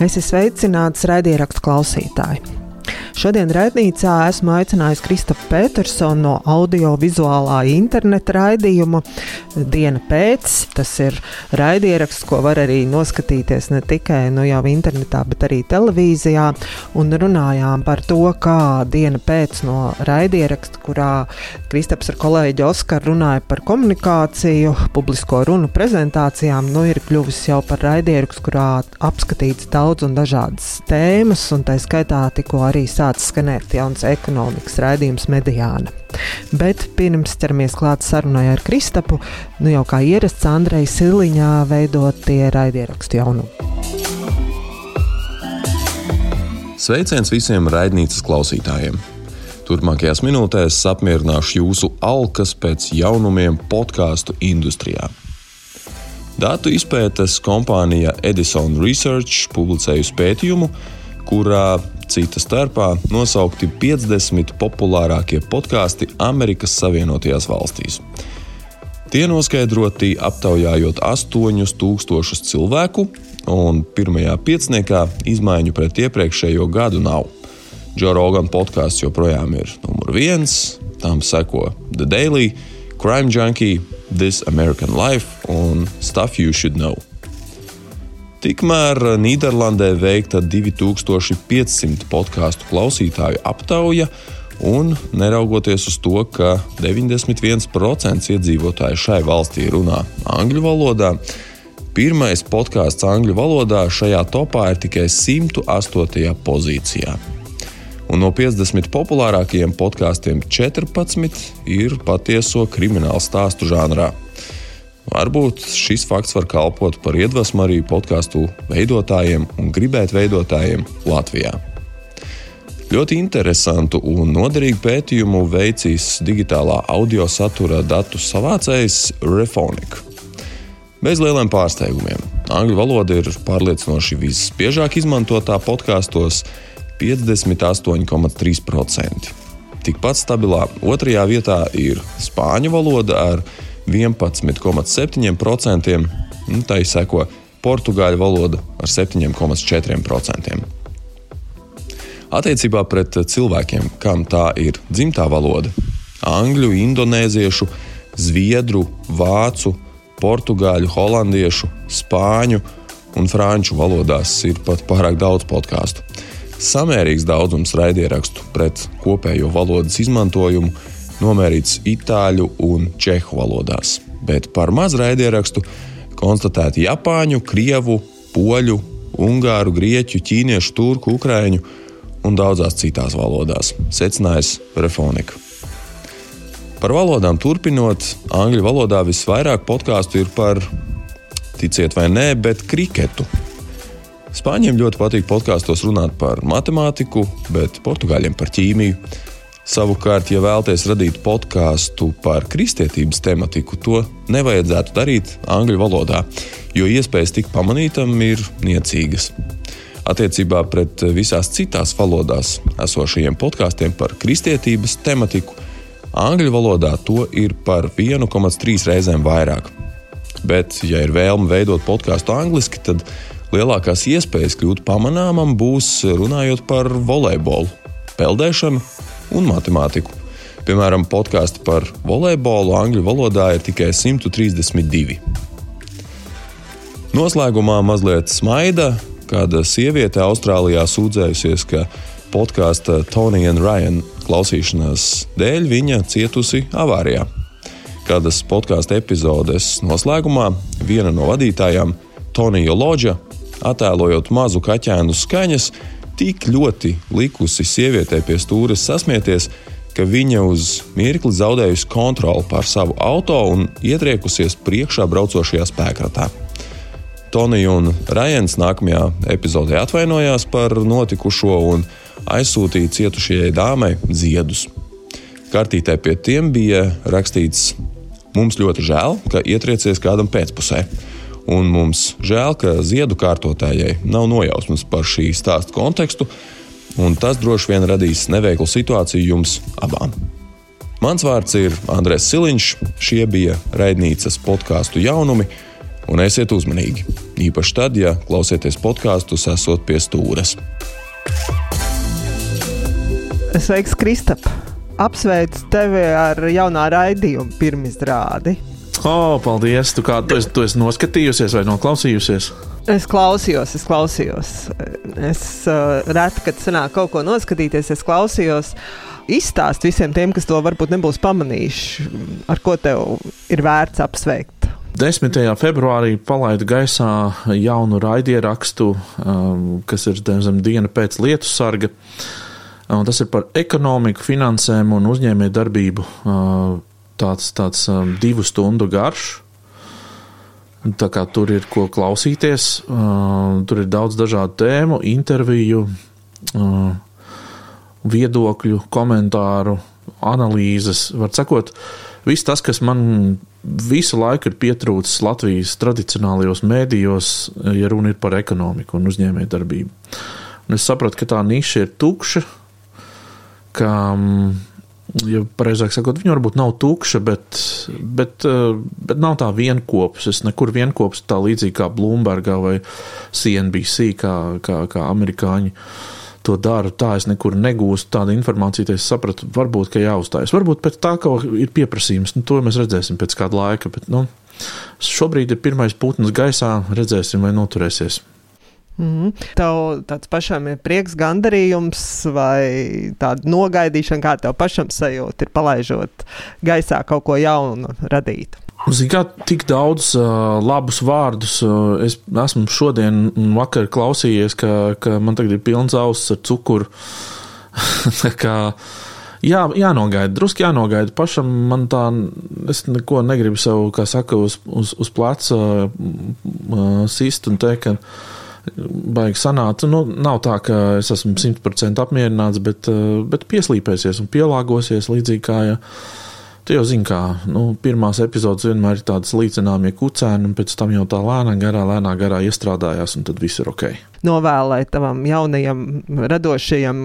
Es esmu sveicināts raidierakstu klausītāji. Šodien raidnīcā esmu aicinājis Kristapu Petersonu no audio-vizuālā interneta raidījuma Diena pēc. Tas ir raidieraksts, ko var arī noskatīties ne tikai nu, jau internetā, bet arī televīzijā. Un runājām par to, kā diena pēc no raidieraksta, kurā Kristaps ar kolēģi Oskaru runāja par komunikāciju, publisko runu prezentācijām, nu ir kļuvis jau par raidierakstu, kurā apskatīts daudz un dažādas tēmas, un tā skaitā tikko arī sācis skanēt jauns ekonomikas raidījums Mediāna. Bet pirms ķeramies klāt sarunai ar Kristapu, nu jau kā ierasts Andrei Siliņā veidot tie raidierakstu jaunumu. Sveiciens visiem raidnīcas klausītājiem! Turpmākajās minūtēs apmierināšu jūsu alkas pēc jaunumiem podkāstu industrijā. Datu izpētes kompānija Edison Research publicējusi pētījumu, kurā cita starpā nosaukti 50 populārākie podkāsti Amerikas Savienotajās valstīs. Tie noskaidroti aptaujājot 8000 cilvēku, un pirmajā pieciniekā izmaiņu pret iepriekšējo gadu nav. Joe Rogan podkāsts joprojām ir numur viens, tam seko The Daily, Crime Junkie, This American Life un Stuff You Should Know. Tikmēr Nīderlandē veikta 2500 podkāstu klausītāju aptauja, un neraugoties uz to, ka 91% iedzīvotāju šai valstī runā angļu valodā, pirmais podkāsts angļu valodā šajā topā ir tikai 108. pozīcijā. Un no 50 populārākajiem podkāstiem 14 ir patieso kriminālu stāstu žanrā. Varbūt šis fakts var kalpot par iedvesmu arī podkāstu veidotājiem un gribēt veidotājiem Latvijā. Ļoti interesantu un noderīgu pētījumu veicis digitālā audio satura datu savācējs Refonic. Bez lieliem pārsteigumiem. Angļu valoda ir pārliecinoši visbiežāk izmantotā podkāstos - 58,3%. Tikpat stabilā otrajā vietā ir spāņu valoda ar 11,7%, un tai seko portugāļu valoda ar 7,4%. Attiecībā pret cilvēkiem, kam tā ir dzimtā valoda, angļu, indonēziešu, zviedru, vācu, portugāļu, holandiešu, spāņu un franču valodās ir pat pārāk daudz podkāstu. Samērīgs daudzums raidierakstu pret kopējo valodas izmantojumu nomērīts itāļu un čehu valodās, bet par maz raidierakstu konstatēti japāņu, krievu, poļu, ungāru, grieķu, ķīniešu, turku, ukrāņu un daudzās citās valodās, secinājis Refonika. Par valodām turpinot, angļu valodā visvairāk podkāstu ir par, ticiet vai nē, bet kriketu. Spāņiem ļoti patīk podkāstos runāt par matemātiku, bet portugāļiem par ķīmiju. Savukārt, ja vēlaties radīt podkāstu par kristietības tematiku, to nevajadzētu darīt angļu valodā, jo iespējas tikt pamanītam ir niecīgas. Attiecībā pret visās citās valodās esošajiem podkāstiem par kristietības tematiku, angļu valodā to ir par 1,3 reizēm vairāk. Bet, ja ir vēlme veidot podkāstu angliski, tad lielākās iespējas kļūt pamanāmam būs runājot par volejbolu, peldēšanu un matemātiku. Piemēram, podkāsti par volejbolu angļu valodā ir tikai 132. Noslēgumā mazliet smaida, kāda sieviete Austrālijā sūdzējusies, ka podkāsta Tony and Ryan klausīšanās dēļ viņa cietusi avārijā. Kādas podkāstu epizodes noslēgumā viena no vadītājām, Tonija Lodža, attēlojot mazu kaķēnu skaņas, tik ļoti likusi sievietei pie stūres sasmieties, ka viņa uz mirkli zaudējusi kontroli pār savu auto un ietriekusies priekšā braucošajā spēkratā. Tonija un Rajans nākamajā epizodē atvainojās par notikušo un aizsūtīja cietušajai dāmai ziedus. Kartītē pie tiem bija rakstīts: Mums ļoti žēl, ka ietriecies kādam pēcpusē un mums žēl, ka ziedu kārtotājai nav nojausmas par šī stāsta kontekstu, un tas droši vien radīs neveiklu situāciju jums abām. Mans vārds ir Andrēs Siliņš, šie bija raidnīcas podkāstu jaunumi, un esiet uzmanīgi. Īpaši tad, ja klausieties podkāstus, esot pie stūres. Sveiks, Kristap! Apsveicu tevi ar jaunā raidījuma pirmizrādi. O, oh, paldies! Tu, kā, tu, esi, tu esi noskatījusies vai noklausījusies? Es klausījos, es klausījos. Es uh, reti, kad sanāk kaut ko noskatīties, es klausījos. Izstāst visiem tiem, kas to varbūt nebūs pamanījuši, ar ko tev ir vērts apsveikt. 10. februārī palaidu gaisā jaunu raidierakstu, um, kas ir zem diena pēc lietu sarga. Un tas ir par ekonomiku, finansēm un uzņēmēju darbību. Uh, tāds, tāds um, divu stundu garš. Tā kā tur ir ko klausīties, tur ir daudz dažādu tēmu, interviju, viedokļu, komentāru, analīzes. Var sakot, viss tas, kas man visu laiku ir pietrūcis Latvijas tradicionālajos mēdījos, ja runa ir par ekonomiku un uzņēmējdarbību. Un es sapratu, ka tā niša ir tukša, ka um, ja pareizāk sakot, viņa varbūt nav tukša, bet, bet, eh, bet nav tā vienopus. Es nekur vienopus tā līdzīgi kā Bloombergā vai CNBC, kā, kā, kā amerikāņi. To daru, tā es nekur negūstu tādu informāciju, tad es sapratu, varbūt, ka jāuzstājas. Varbūt pēc tā, ka ir pieprasījums, nu, to mēs redzēsim pēc kāda laika. Bet, nu, šobrīd ir pirmais putns gaisā, redzēsim, vai noturēsies. Mm. Tev tāds pašam ir prieks, gandarījums vai tāda nogaidīšana, kā tev pašam sajūta ir palaižot gaisā kaut ko jaunu radīt. Ziniet, kā tik daudz uh, labus vārdus uh, es esmu šodien un vakar klausījies, ka, ka man tagad ir pilns auss ar cukuru. kā, jā, jānogaida, drusku jānogaida. Pašam man tā, es neko negribu sev, kā saka, uz, uz, uz pleca uh, sist un teikt, ka baigi sanāca. Nu, nav tā, ka es esmu 100% apmierināts, bet, eh, bet pieslīpēsies un pielāgosies līdzīgi kā. Ja, Tu jau zini, kā nu, pirmās epizodes vienmēr ir tādas līdzināmie kucēni, un pēc tam jau tā lēnā garā, lēnā garā iestrādājās, un tad viss ir ok novēlēt tavam jaunajam, radošajam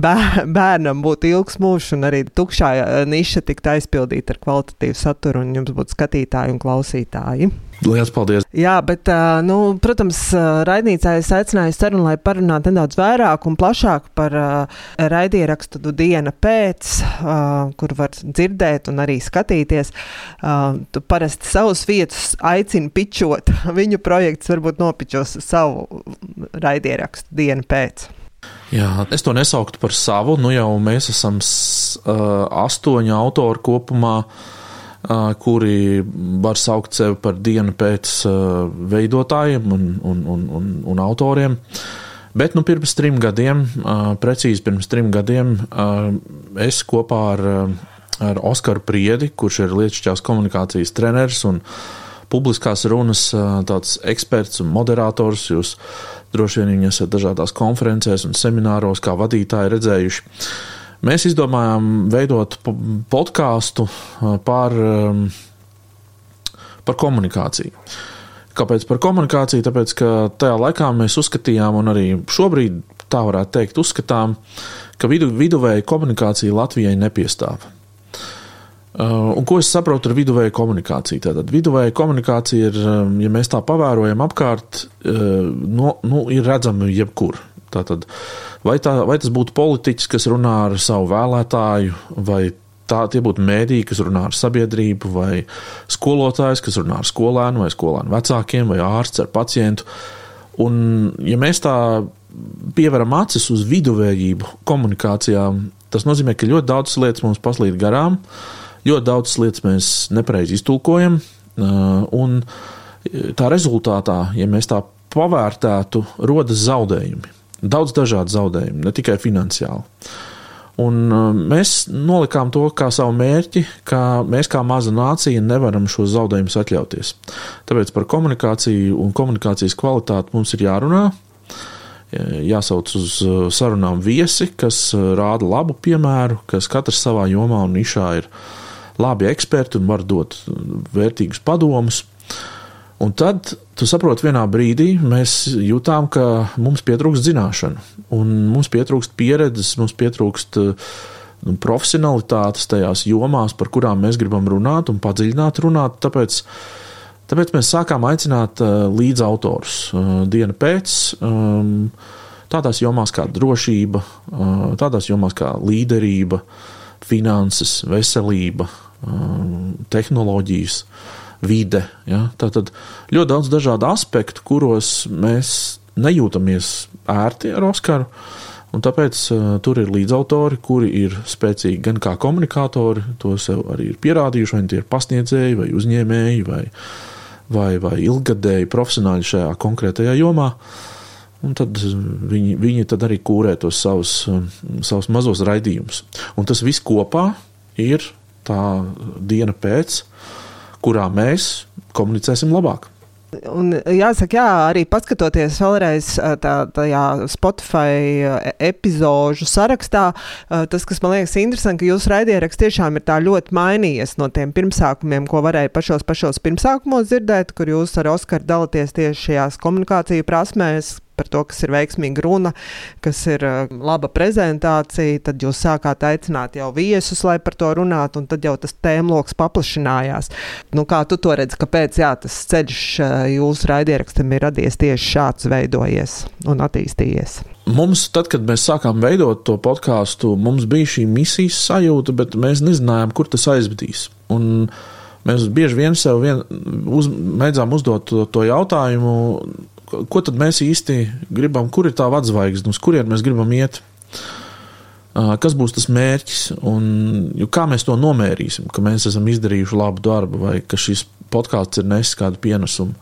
bērnam būt ilgs mūžs, un arī tukšā niša tikt aizpildīta ar kvalitatīvu saturu, un jums būtu skatītāji un klausītāji. Lielas paldies! Jā, bet, nu, protams, raidnīcā es aicināju sarunu, lai parunātu nedaudz vairāk un plašāk par raidierakstu diena pēc, kur var dzirdēt un arī skatīties. Tu parasti savus vietas aicini pičot, viņu projekts varbūt nopičos savu raidierakstu dienu pēc. Jā, es to nesauktu par savu. Nu jau mēs esam uh, astoņi autori kopumā, uh, kuri var saukt sevi par dienu pēc uh, veidotājiem un, un, un, un, un autoriem. Bet nu, pirms trim gadiem, uh, precīzi pirms trim gadiem, uh, es kopā ar, ar Oskaru Priedi, kurš ir lietišķās komunikācijas treneris un publiskās runas tāds eksperts un moderators, jūs Droši vien viņi esat dažādās konferencēs un semināros, kā vadītāji redzējuši. Mēs izdomājām veidot podkāstu uh, par, um, par komunikāciju. Kāpēc par komunikāciju? Tāpēc, ka tajā laikā mēs uzskatījām, un arī šobrīd tā varētu teikt, uzskatām, ka vidu, viduvēja komunikācija Latvijai nepiestāv. Uh, un ko es saprotu ar viduvēju komunikāciju? Tātad viduvēja komunikācija ir, um, ja mēs tā pavērojam apkārt, uh, no, nu, ir redzama jebkur. Tātad, vai, tā, vai tas būtu politiķis, kas runā ar savu vēlētāju, vai tā, tie būtu mēdīji, kas runā ar sabiedrību, vai skolotājs, kas runā ar skolēnu, vai skolēnu vecākiem, vai ārsts ar pacientu. Un, ja mēs tā pievaram acis uz viduvējību komunikācijām, tas nozīmē, ka ļoti daudzas lietas mums paslīd garām. Uh, Ļoti daudzas lietas mēs nepareizi iztulkojam, un tā rezultātā, ja mēs tā pavērtētu, rodas zaudējumi. Daudz dažādu zaudējumu, ne tikai finansiāli. Un mēs nolikām to kā savu mērķi, ka mēs kā maza nācija nevaram šos zaudējumus atļauties. Tāpēc par komunikāciju un komunikācijas kvalitāti mums ir jārunā. Jāsauc uz sarunām viesi, kas rāda labu piemēru, kas katrs savā jomā un nišā ir uh, labi eksperti un var dot vērtīgus padomus. Un tad tu saproti, vienā brīdī mēs jūtām, ka mums pietrūkst zināšanu, un mums pietrūkst pieredzes, mums pietrūkst nu, profesionalitātes tajās jomās, par kurām mēs gribam runāt un padziļināt runāt. Tāpēc Tāpēc mēs sākām aicināt līdzautorus dienu pēc. Tādās jomās kā drošība, tādās jomās kā līderība, finanses, veselība, tehnoloģijas, vide. Ja? Tātad ļoti daudz dažādu aspektu, kuros mēs nejūtamies ērti ar Oskaru. Un tāpēc uh, tur ir līdzautori, kuri ir spēcīgi gan kā komunikātori, to sev arī ir pierādījuši, vai tie ir pasniedzēji, vai uzņēmēji, vai, vai, vai ilggadēji profesionāļi šajā konkrētajā jomā. Un tad viņi, viņi tad arī kūrē tos savus, savus mazos raidījumus. Un tas viss kopā ir tā diena pēc, kurā mēs komunicēsim labāk. Un jāsaka, jā, arī paskatoties vēlreiz tā, tajā Spotify epizodu sarakstā, tas, kas man liekas interesanti, ka jūsu raidieraksts tiešām ir tā ļoti mainījies no tiem pirmsākumiem, ko varēja pašos pašos pirmsākumos dzirdēt, kur jūs ar Oskaru dalāties tieši šajās komunikāciju prasmēs, par to, kas ir veiksmīga runa, kas ir uh, laba prezentācija. Tad jūs sākāt aicināt jau viesus, lai par to runātu, un tad jau tas tēmloks paplašinājās. Nu, kā tu to redzi, kāpēc jā, tas ceļš uh, jūsu raidierakstam ir radies tieši šāds, veidojies un attīstījies? Mums, tad, kad mēs sākām veidot to podkāstu, mums bija šī misijas sajūta, bet mēs nezinājām, kur tas aizvedīs. Un mēs bieži vien sev vien uz, mēģinām uzdot to, to jautājumu, ko tad mēs īsti gribam, kur ir tā vadzvaigzne, uz kurien mēs gribam iet? Kas būs tas mērķis un kā mēs to nomērīsim, ka mēs esam izdarījuši labu darbu vai ka šis podkāsts ir nesis kādu pienesumu.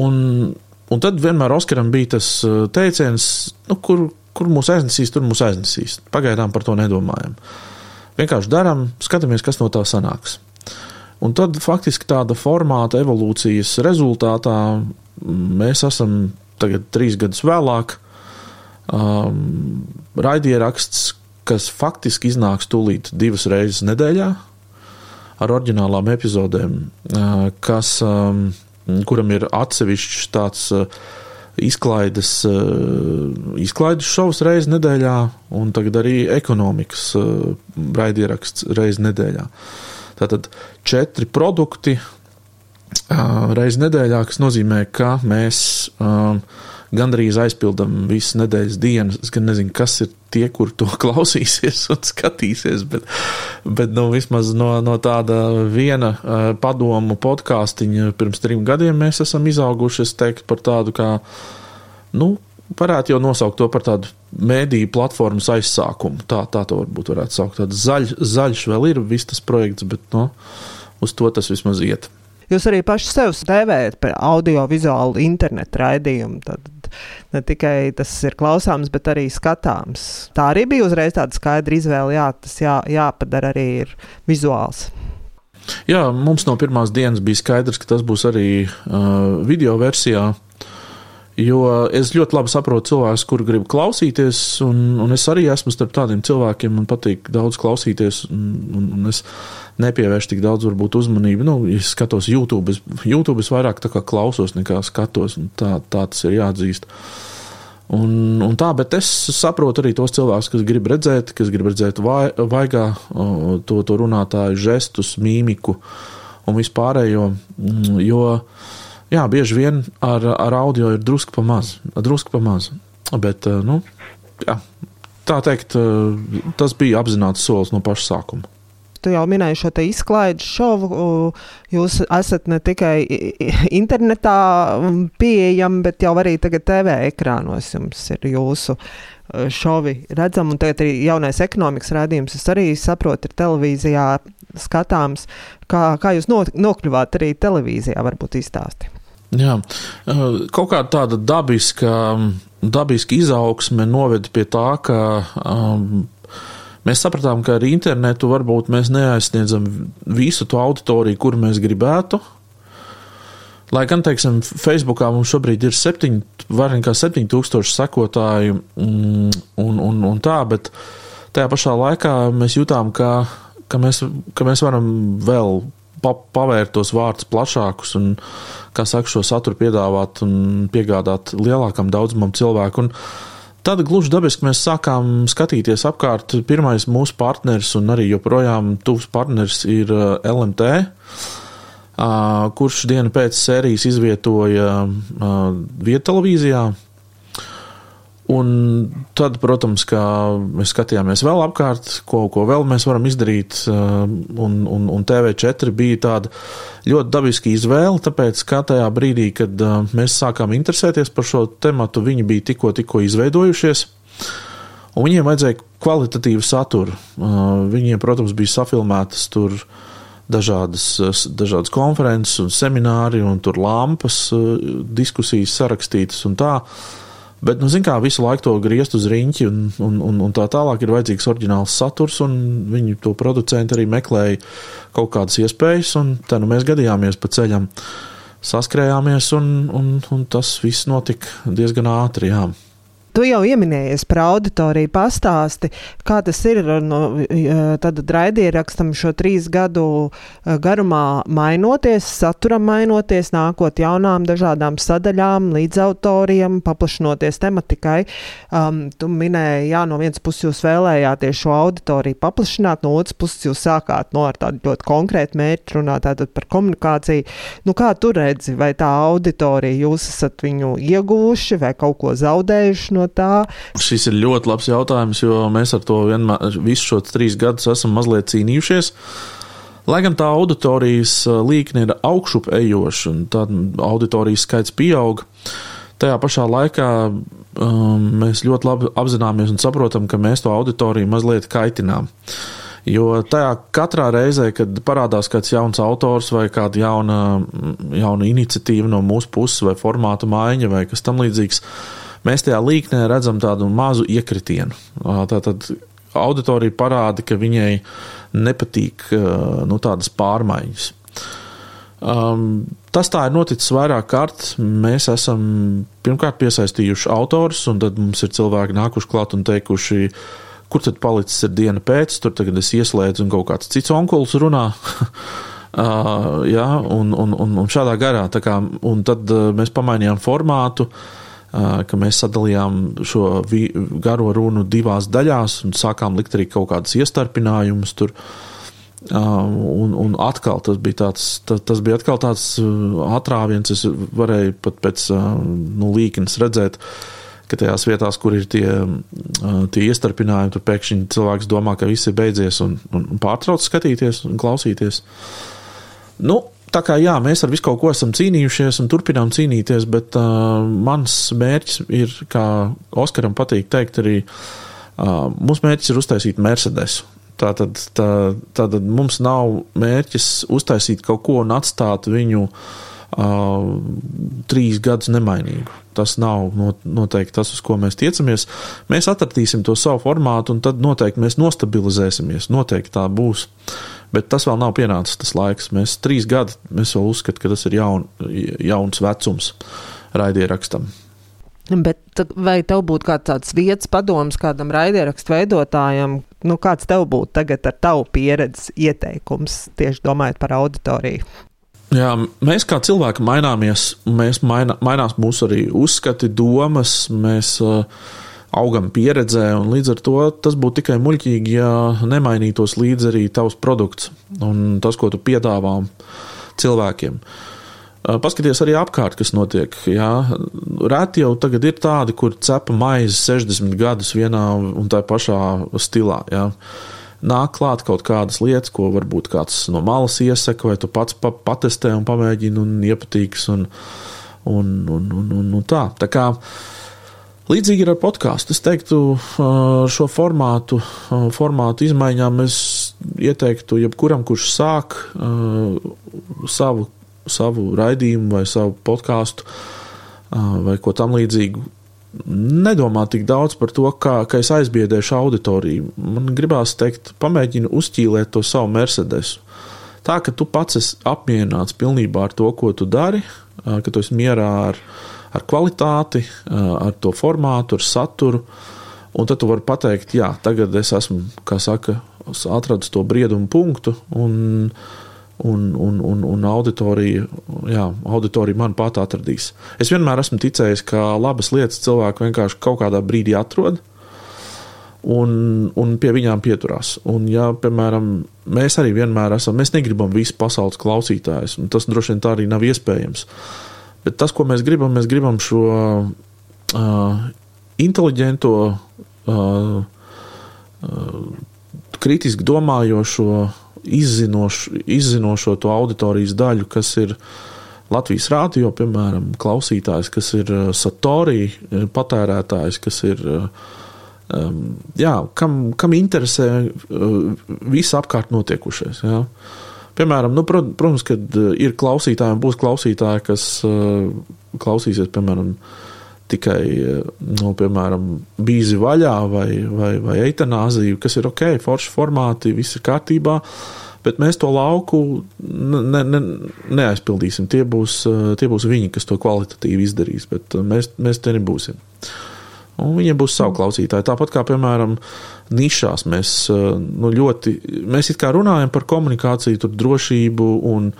Un, un tad vienmēr Oskaram bija tas teiciens, nu, kur, kur mūs aiznesīs, tur mūs aiznesīs. Pagaidām par to nedomājam. Vienkārši darām, skatāmies, kas no tā sanāks. Un tad faktiski tāda formāta evolūcijas rezultātā mēs esam tagad trīs gadus vēlāk. Um, raidieraksts, kas faktiski iznāks tūlīt divas reizes nedēļā ar oriģinālām epizodēm, uh, kas, um, kuram ir atsevišķs tāds uh, izklaides, uh, izklaides šovs reizes nedēļā, un tagad arī ekonomikas uh, raidieraksts reizes nedēļā. Tātad četri produkti, reizi nedēļā, kas nozīmē, ka mēs um, gandrīz aizpildām visas nedēļas dienas. Es gan nezinu, kas ir tie, kur to klausīsies un skatīsies, bet, bet nu, vismaz no, no tāda viena uh, padomu podkāstiņa pirms trim gadiem mēs esam izauguši, es teiktu, par tādu kā, nu, varētu jau nosaukt to par tādu mēdīju platformas aizsākumu. Tā, tā to varbūt varētu saukt. Tāds zaļ, zaļš vēl ir viss tas projekts, bet no, nu, uz to tas vismaz iet. Jūs arī paši sev dēvējat par audio-vizuālu internetu raidījumu. Tad ne tikai tas ir klausāms, bet arī skatāms. Tā arī bija uzreiz tāda skaidra izvēle. Jā, tas jā, jāpadara arī ir vizuāls. Jā, mums no pirmās dienas bija skaidrs, ka tas būs arī uh, video versijā. Jo es ļoti labi saprotu cilvēkus, kuri grib klausīties, un, un es arī esmu starp tādiem cilvēkiem. Man patīk daudz klausīties, un, un, un es nepievēršu tik daudz varbūt, uzmanību. Nu, ja skatos YouTube, es, YouTube es vairāk klausos nekā skatos, un tā, tā tas ir jāatzīst. Un, un tā, bet es saprotu arī tos cilvēkus, kas grib redzēt, kas grib redzēt vai, vaigā to, to runātāju žestus, mīmiku un vispārējo. Mm, jo, jā, bieži vien ar, ar audio ir drusku pa maz. Drusku pa maz. Bet, eh, nu, jā, tā teikt, eh, tas bija apzināts solis no paša sākuma. Tu jau minēji šo izklaides šovu. Jūs esat ne tikai internetā pieejami, bet jau arī tagad TV ekrānos jums ir jūsu eh, šovi redzami. Un tagad arī jaunais ekonomikas rādījums, es arī saprotu, ir televīzijā skatāms. Kā, kā jūs nokļuvāt arī televīzijā, varbūt izstāstīt? Jā, kaut kāda tāda dabiska, dabiska izaugsme noveda pie tā, ka um, mēs sapratām, ka ar internetu varbūt mēs neaizsniedzam visu to auditoriju, kuru mēs gribētu. Lai gan, teiksim, Facebookā mums šobrīd ir septiņi, vairāk nekā 7000 sekotāju un, un, un tā, bet tajā pašā laikā mēs jutām, ka, ka, mēs, ka mēs varam vēl pa, pavērt tos vārdus plašākus un, kā saka, šo saturu piedāvāt un piegādāt lielākam daudzumam cilvēku. Un tad gluži dabiski mēs sākām skatīties apkārt. Pirmais mūsu partneris un arī joprojām tuvs partneris ir uh, LMT. kurš dienu pēc sērijas izvietoja vietu televīzijā. Un tad, protams, kā mēs skatījāmies vēl apkārt, ko, ko vēl mēs varam izdarīt, un, un, un TV4 bija tāda ļoti dabiska izvēle, tāpēc, kā tajā brīdī, kad mēs sākām interesēties par šo tematu, viņi bija tikko, tikko izveidojušies, un viņiem vajadzēja kvalitatīvu saturu. Viņiem, protams, bija safilmētas tur dažādas, dažādas konferences un semināri, un tur lampas, diskusijas sarakstītas un tā. Bet, nu, kā visu laiku to griezt uz rīņķi, un, un, un, un tā tālāk ir vajadzīgs oriģināls saturs, un viņi to producenti arī meklēja kaut kādas iespējas, un tā nu mēs gadījāmies pa ceļam, saskrējāmies, un, un, un tas viss notika diezgan ātri. Jā. Tu jau pieminējies par auditoriju, pastāsti, kā tas ir no, tad raidierakstam šo trīs gadu eh, garumā mainoties, saturam mainoties, nākot jaunām dažādām sadaļām, līdzautoriem, paplašinoties tematikai. Um, tu minēji, jā, no vienas puses jūs vēlējāties šo auditoriju paplašināt, no otras puses jūs sākāt no ar tādu ļoti konkrētu mērķu runāt par komunikāciju. Nu, kā tu redzi, vai tā auditorija jūs esat viņu ieguvuši vai kaut ko zaudējuši no tā? Šis ir ļoti labs jautājums, jo mēs ar to vienmēr visu šos trīs gadus esam mazliet cīnījušies. Lai gan tā auditorijas līkne ir augšup ejoša un tad auditorijas skaits pieaug, tajā pašā laikā um, mēs ļoti labi apzināmies un saprotam, ka mēs to auditoriju mazliet kaitinām. Jo tajā katrā reizē, kad parādās kāds jauns autors vai kāda jauna, jauna iniciatīva no mūsu puses, vai formāta maiņa, vai kas tam līdzīgs, uh, mēs tajā līknē redzam tādu mazu iekritienu. Tātad auditorija parāda, ka viņai nepatīk nu, tādas pārmaiņas. Um, tas tā ir noticis vairāk kārt. Mēs esam pirmkārt piesaistījuši autors, un tad mums ir cilvēki nākuši klāt un teikuši, kur tad palicis ir diena pēc, tur tagad es ieslēdzu un kaut kāds cits onkulis runā. uh, jā, un, un, un, un šādā garā. Kā, un tad uh, mēs pamainījām formātu. Uh, ka mēs sadalījām šo garo runu divās daļās un sākām likt arī kaut kādas iestarpinājumus tur. Un, un atkal tas bija tāds, tas, tas bija atkal tāds atrāviens. Es varēju pat pēc nu, līknes redzēt, ka tajās vietās, kur ir tie, tie iestarpinājumi, tur pēkšņi cilvēks domā, ka viss ir beidzies un, un pārtrauc skatīties un klausīties. Nu, Tā kā jā, mēs ar visu kaut ko esam cīnījušies un turpinām cīnīties, bet uh, mans mērķis ir, kā Oskaram patīk teikt, arī uh, mūsu mērķis ir uztaisīt Mercedes. Tātad, tā, tātad mums nav mērķis uztaisīt kaut ko un atstāt viņu uh, trīs gadus nemainīgu. Tas nav noteikti tas, uz ko mēs tiecamies. Mēs atradīsim to savu formātu, un tad noteikti mēs nostabilizēsimies. Noteikti tā būs. Uh, bet tas vēl nav pienācis tas laiks. Mēs trīs gadi, mēs vēl uzskatām, ka tas ir jaun, jauns vecums raidierakstam. Bet vai tev būtu kāds tāds vietas padoms kādam raidierakstu veidotājam, nu kāds tev būtu tagad ar tavu pieredzi ieteikums tieši domājot par auditoriju? Jā, mēs kā cilvēki maināmies, mēs maina, mainās mūsu arī uzskati, domas, mēs uh, augam pieredzē, un līdz ar to tas būtu tikai muļķīgi, ja nemainītos līdzi arī tavs produkts un tas, ko tu piedāvā cilvēkiem. Paskaties arī apkārt, kas notiek. Jā. Reti jau tagad ir tādi, kur cepa maizi 60 gadus vienā un tā pašā stilā. Jā. Nāk klāt kaut kādas lietas, ko varbūt kāds no malas iesaka, vai tu pats pa patestē un pamēģini un iepatīks. Un, un, un, un, un, un tā. tā kā, uh, Līdzīgi ir ar podkāstu. Es teiktu, šo formātu, formātu izmaiņām es ieteiktu jebkuram, kurš sāk savu, savu raidījumu vai savu podkāstu vai ko tam līdzīgu. Nedomā tik daudz par to, kā, kā es aizbiedēšu auditoriju. Man gribās teikt, pamēģini uzķīlēt to savu Mercedesu. Tā, ka tu pats esi apmierināts pilnībā ar to, ko tu dari, ka tu esi mierā ar viņu ar kvalitāti, ar to formātu, ar saturu. Un tad tu vari pateikt, jā, tagad es esmu, kā saka, atradis to briedumu punktu, un, un, un, un, un auditorija, jā, auditorija man pat atradīs. Es vienmēr esmu ticējis, ka labas lietas cilvēki vienkārši kaut kādā brīdī atrod. un, un pie viņām pieturās. Un, ja, piemēram, mēs arī vienmēr esam, mēs negribam visu pasaules klausītājus, un tas droši vien tā arī nav iespējams. Bet tas, ko mēs gribam, mēs gribam šo uh, inteliģento, uh, uh, kritiski domājošo, izzinošo, izzinošo to auditorijas daļu, kas ir Latvijas rādio, piemēram, klausītājs, kas ir Satorī patērētājs, kas ir uh, Um, jā, kam, kam interesē uh, viss apkārt notiekušais. Jā. Piemēram, nu, protams, kad uh, ir klausītāji, būs klausītāji, kas uh, klausīsies, piemēram, tikai nu, piemēram, bīzi vaļā vai, vai, vai eitanāziju, kas ir ok, forši formāti, viss ir kārtībā. Bet mēs to lauku ne, ne, neaizpildīsim. Tie būs, tie būs viņi, kas to kvalitatīvi izdarīs, bet mēs, mēs te nebūsim. Uh, Un viņiem būs savu klausītāju. Tāpat kā, piemēram, nišās mēs eh, nu, ļoti, mēs it kā runājam par komunikāciju, tur drošību un,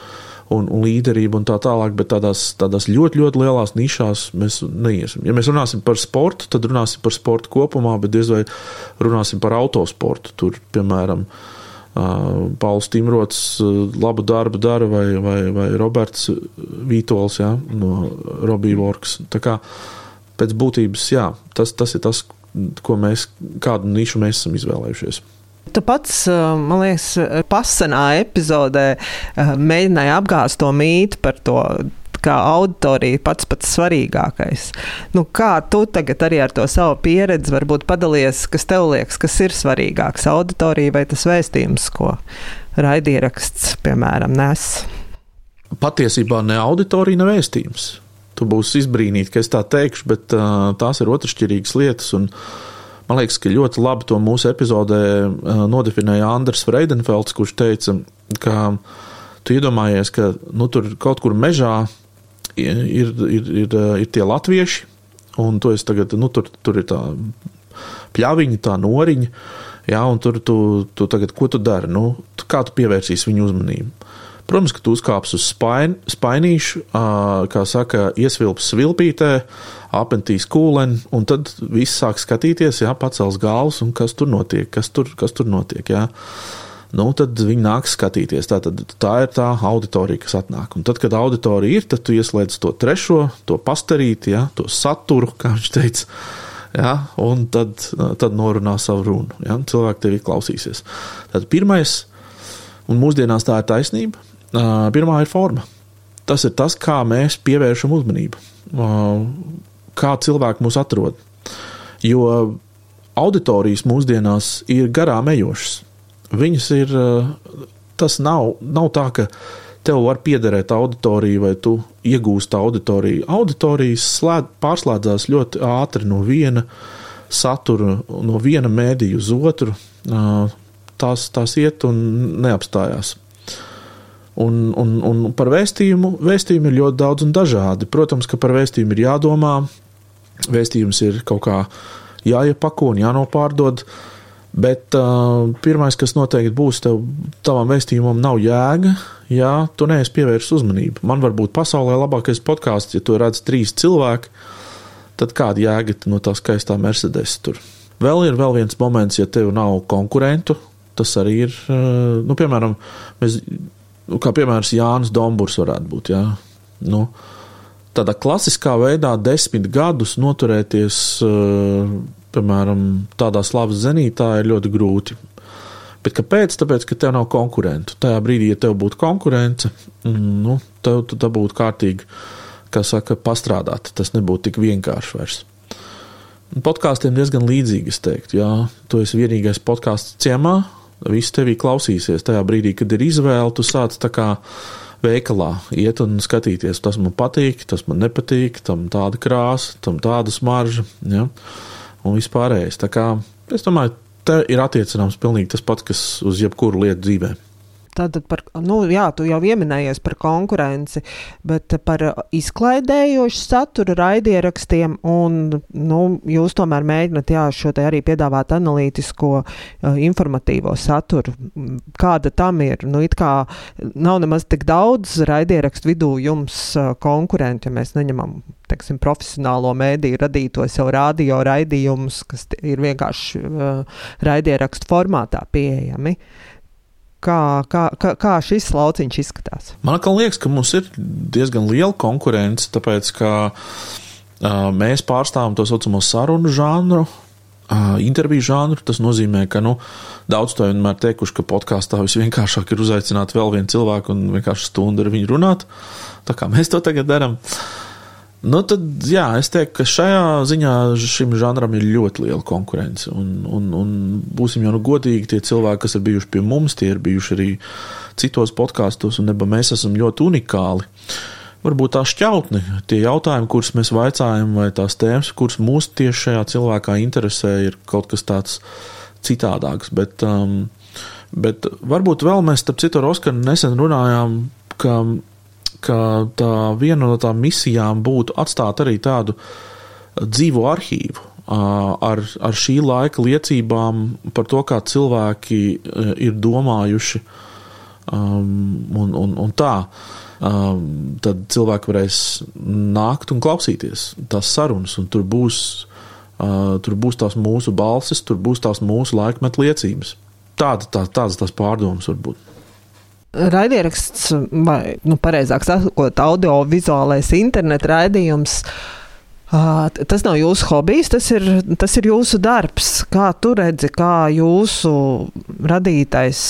un, un līderību un tā tālāk, bet tādās, tādās ļoti, ļoti lielās nišās mēs neiesim. Ja mēs runāsim par sportu, tad runāsim par sportu kopumā, bet diez vai runāsim par autosportu. Tur, piemēram, Uh, Pauls Timrots uh, labu darbu dara, vai, vai, vai Roberts Vītols ja, no Robija Works. Tā kā pēc būtības, jā, tas, tas ir tas, mēs, kādu nišu mēs esam izvēlējušies. Tu pats, man liekas, pasenā epizodē mēģināji apgāzt to mītu par to, kā auditorija pats pats svarīgākais. Nu, kā tu tagad arī ar to savu pieredzi varbūt padalies, kas tev liekas, kas ir svarīgāks - auditorija vai tas vēstījums, ko raidieraksts, piemēram, nes? Patiesībā ne auditorija, ne vēstījums. Tu būsi izbrīnīts, ka es tā teikšu, bet uh, tās ir otršķirīgas lietas. Un, man liekas, ka ļoti labi to mūsu epizodē uh, nodefinēja Andris Freidenfelds, kurš teica, ka tu iedomājies, ka nu, tur kaut kur mežā ir, ir, ir, ir, ir tie latvieši, un tu tagad, nu, tur, tur ir tā pļaviņa, tā noriņa. Jā, un tur tu, tu tagad, ko tu dari? Nu, kā tu pievērsīsi viņu uzmanību? Protams, ka tu uzkāps uz spain, spainīšu, kā saka, iesvilps svilpītē, apentīs kūleni, un tad viss sāk skatīties, jā, pacels galvas, un kas tur notiek, kas tur, kas tur notiek, jā. Nu, tad viņi nāk skatīties. Tā, tad, tā ir tā auditorija, kas atnāk. Un tad, kad auditorija ir, tad tu ieslēdz to trešo, to pastarīti, ja, to saturu, kā viņš teica. Ja, un tad, tad norunā savu runu. Ja, cilvēki tevi klausīsies. Tad pirmais, un mūsdienās tā ir taisnība, Pirmā ir forma. Tas ir tas, kā mēs pievēršam uzmanību, kā cilvēki mūs atrod. Jo auditorijas mūsdienās ir garām ejošas. Viņas ir, tas nav, nav tā, ka tev var piederēt auditorija vai tu iegūsti auditoriju. Auditorijas slēd, pārslēdzās ļoti ātri no viena satura, no viena mēdīja uz otru. Tās, tās iet un neapstājās. Un, un, un par vēstījumu, vēstījumu ir ļoti daudz un dažādi. Protams, ka par vēstījumu ir jādomā, vēstījums ir kaut kā jāiepako un jānopārdod. Bet uh, pirmais, kas noteikti būs tev, tavam vēstījumam, nav jēga, ja tu neesi pievērsis uzmanību. Man var būt pasaulē labākais podkāsts, ja tu redz trīs cilvēki, tad kāda jēga no tā skaistā Mercedes tur. Vēl ir vēl viens moments, ja tev nav konkurentu, tas arī ir, uh, nu, piemēram, mēs nu, kā piemērs Jānis Domburs varētu būt. Jā. Nu, tādā klasiskā veidā desmit gadus noturēties, eh, piemēram, tādā slavas zenītā ir ļoti grūti. Bet kāpēc? Tāpēc, ka tev nav konkurentu. Tajā brīdī, ja tev būtu konkurence, mm, nu, tev tā būtu kārtīgi, kā saka, pastrādāt. Tas nebūtu tik vienkārši vairs. Podkāstiem diezgan līdzīgi, es teiktu. Jā, tu esi vienīgais podkāsts ciemā, Visi tevī klausīsies tajā brīdī, kad ir izvēle, tu sāc tā kā veikalā iet un skatīties, tas man patīk, tas man nepatīk, tam tāda krāsa, tam tāda smarža, ja? un vispārējais. Tā kā es domāju, te ir attiecināms pilnīgi tas pats, kas uz jebkuru lietu dzīvē. Tātad par, nu, jā, tu jau pieminējies par konkurenci, bet par izklaidējošu saturu raidierakstiem, un nu, jūs tomēr mēģināt jā, šo te arī piedāvāt analītisko, uh, informatīvo saturu. Kāda tam ir? Nu, kā nav nemaz tik daudz raidierakstu vidū jums uh, konkurenti, ja mēs neņemam teiksim, profesionālo mēdīju radītos jau radio raidījumus, kas ir vienkārši uh, raidierakstu formātā pieejami. Kā, kā, kā, kā šis lauciņš izskatās? Man liekas, ka mums ir diezgan liela konkurence, tāpēc ka uh, mēs pārstāvam to saucamo sarunu žanru, interviju žanru. Tas nozīmē, ka nu, daudz to vienmēr teikuši, ka podkāstā visvienkāršāk ir uzaicināt vēl vienu cilvēku un vienkārši stundu ar viņu runāt. Tā kā mēs to tagad darām. Uh, Nu, tad, jā, es teiktu, ka šajā ziņā šim žanram ir ļoti liela konkurence. Un, un, un būsim jau nu godīgi, tie cilvēki, kas ir bijuši pie mums, tie ir bijuši arī citos podkāstos, un neba mēs esam ļoti unikāli. Varbūt tā šķautni, tie jautājumi, kurus mēs vaicājam, vai tās tēmas, kuras mūs tieši šajā cilvēkā interesē, ir kaut kas tāds citādāks. Bet, um, bet varbūt vēl mēs, starp citu, ar Oskaru nesen runājām, ka ka tā viena no tām misijām būtu atstāt arī tādu dzīvo arhīvu ar, ar šī laika liecībām par to, kā cilvēki ir domājuši um, un, un, un tā. Um, tad cilvēki varēs nākt un klausīties tās sarunas, un tur būs, uh, tur būs tās mūsu balsis, tur būs tās mūsu laikmetu liecības. Tāda, tā, tādas tās pārdomas var būt raidieraksts, vai nu, pareizāk sakot, audio-vizuālais internetu raidījums. Uh, tas nav jūsu hobijs, tas ir, tas ir jūsu darbs. Kā tu redzi, kā jūsu radītais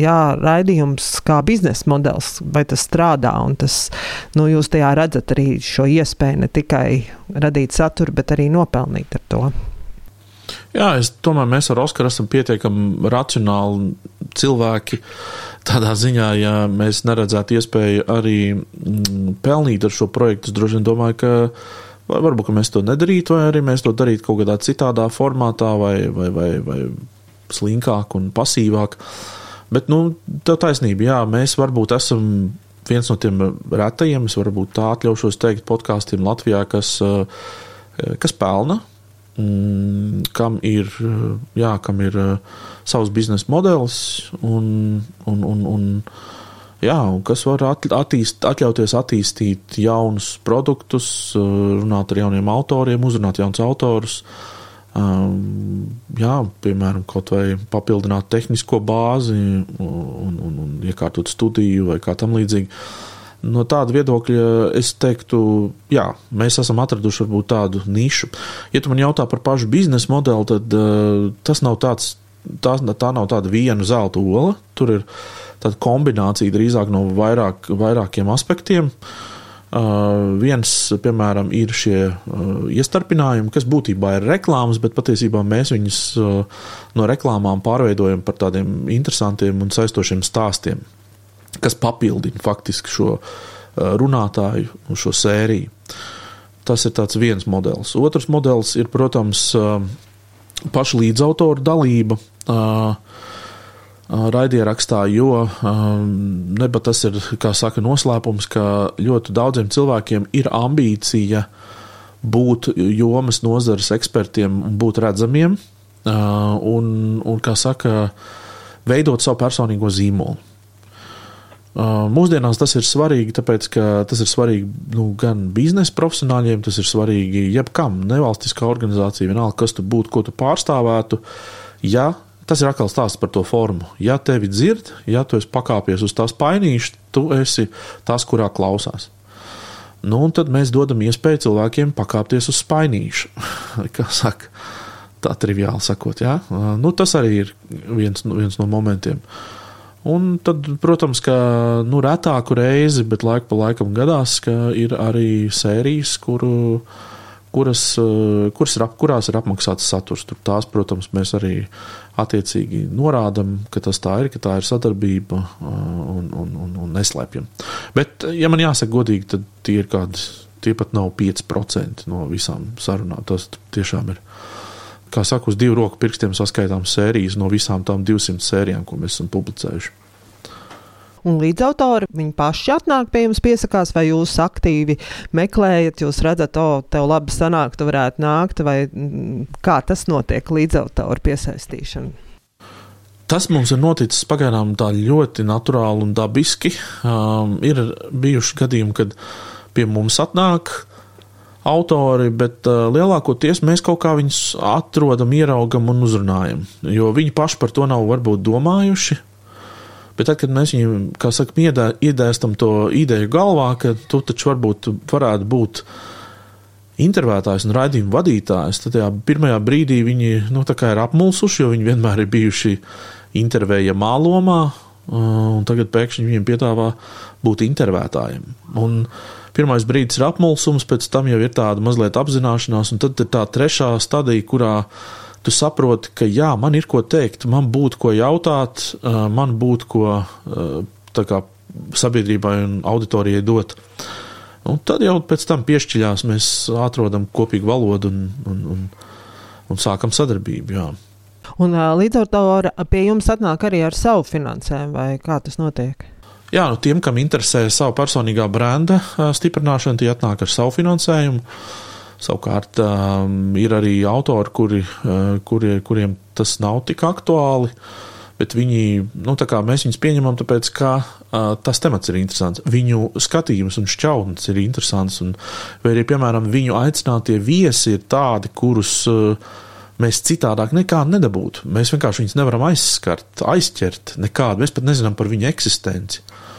jā, raidījums, kā biznesa modelis, vai tas strādā? Tas, nu, jūs tajā redzat arī šo iespēju ne tikai radīt saturu, bet arī nopelnīt ar to. Jā, es tomēr mēs ar Oskaru esam pietiekami racionāli cilvēki. Tādā ziņā, ja mēs neredzētu iespēju arī mm, pelnīt ar šo projektu, es droši vien domāju, ka varbūt ka mēs to nedarītu, vai arī mēs to darītu kaut kādā citādā formātā, vai, vai, vai, vai slinkāk un pasīvāk. Bet, nu, tā taisnība, jā, mēs varbūt esam viens no tiem retajiem, es varbūt tā atļaušos teikt, podkāstiem Latvijā, kas, kas pelna Mm, kam ir, jā, kam ir savs biznesa modelis un, un, un, un, jā, un kas var attīst, atļauties attīstīt jaunus produktus, runāt ar jauniem autoriem, uzrunāt jaunus autorus. Um, jā, piemēram, kaut vai papildināt tehnisko bāzi un, un, un iekārtot studiju vai kā tam līdzīgi. No tāda viedokļa es teiktu, jā, mēs esam atraduši varbūt tādu nišu. Ja tu man jautā par pašu biznesa modeli, tad uh, tas nav tāds, tā, tā nav tāda viena zelta ola. Tur ir tāda kombinācija drīzāk no vairāk, vairākiem aspektiem. Uh, viens, piemēram, ir šie uh, iestarpinājumi, kas būtībā ir reklāmas, bet patiesībā mēs viņus uh, no reklāmām pārveidojam par tādiem interesantiem un saistošiem stāstiem kas papildina faktiski šo runātāju un šo sēriju. Tas ir viens modelis. Otrs modelis ir, protams, paša līdzautora dalība raidierakstā, jo neba tas ir, kā saka, noslēpums, ka ļoti daudziem cilvēkiem ir ambīcija būt jomas nozares ekspertiem un būt redzamiem un, un kā saka, veidot savu personīgo zīmolu. Mūsdienās tas ir svarīgi, tāpēc ka tas ir svarīgi nu, gan biznesa profesionāļiem, tas ir svarīgi jebkam, nevalstiskā organizācija, vienalga, kas tu būtu, ko tu pārstāvētu. Ja tas ir atkal stāsts par to formu. Ja tevi dzird, ja tu esi pakāpies uz tās painīšas, tu esi tas, kurā klausās. Nu, tad mēs dodam iespēju cilvēkiem pakāpties uz spainīšu. Kā saka, tā triviāli sakot, ja? nu, tas arī ir viens, viens no momentiem. Un tad, protams, ka nu, retāku reizi, bet laika pa laikam gadās, ka ir arī sērijas, kuru, kuras, eh, kuras ir, ap, kurās ir apmaksāts saturs. Tur tās, protams, mēs arī attiecīgi norādām, ka tas tā ir, ka tā ir sadarbība eh, un, un, un, un neslēpjam. Bet, ja man jāsaka godīgi, tad tie ir kādi, tie pat nav 5% no visām sarunām. Tas tiešām ir kā saka, uz divu roku pirkstiem saskaitām sērijas no visām tām 200 sērijām, ko mēs esam publicējuši. Un līdzautori viņi paši atnāk pie jums, piesakās, vai jūs aktīvi meklējat, jūs redzat, o, tev labi sanāk, tu varētu nākt, vai mm, kā tas notiek līdzautoru piesaistīšana? Tas mums ir noticis pagaidām tā ļoti naturāli un dabiski. Um, ir bijuši gadījumi, kad pie mums atnāk autori, bet uh, lielākoties mēs kaut kā viņus atrodam, ieraugam un uzrunājam. Jo viņi paši par to nav varbūt domājuši. Bet tad, kad mēs viņiem, kā saka, iedē, iedēstam to ideju galvā, ka tu taču varbūt varētu būt intervētājs un raidījuma vadītājs, tad tajā pirmajā brīdī viņi nu, ir apmulsuši, jo viņi vienmēr ir bijuši intervējamā lomā, un tagad pēkšņi viņiem piedāvā būt intervētājiem. Un pirmais brīdis ir apmulsums, pēc tam jau ir tāda mazliet apzināšanās, un tad ir tā trešā stadija, kurā tu saproti, ka jā, man ir ko teikt, man būtu ko jautāt, man būtu ko kā, sabiedrībai un auditorijai dot. Un tad jau pēc tam piešķiļās, mēs atrodam kopīgu valodu un, un, un, un sākam sadarbību. Jā. Un līdz ar to pie jums atnāk arī ar savu finansējumu, vai kā tas notiek? Jā, nu tiem, kam interesē savu personīgā brenda stiprināšana, tie atnāk ar savu finansējumu. Savukārt um, ir arī autori, kuri, uh, kuri, kuriem tas nav tik aktuāli, bet viņi, nu, mēs viņus pieņemam, tāpēc, ka uh, tas temats ir interesants. Viņu skatījums un šķautnes ir interesants, un vai arī, piemēram, viņu aicinātie viesi ir tādi, kurus uh, mēs citādāk nekā nedabūtu. Mēs vienkārši viņus nevaram aizskart, aizķert nekādu. Mēs pat nezinām par viņu eksistenci. Um,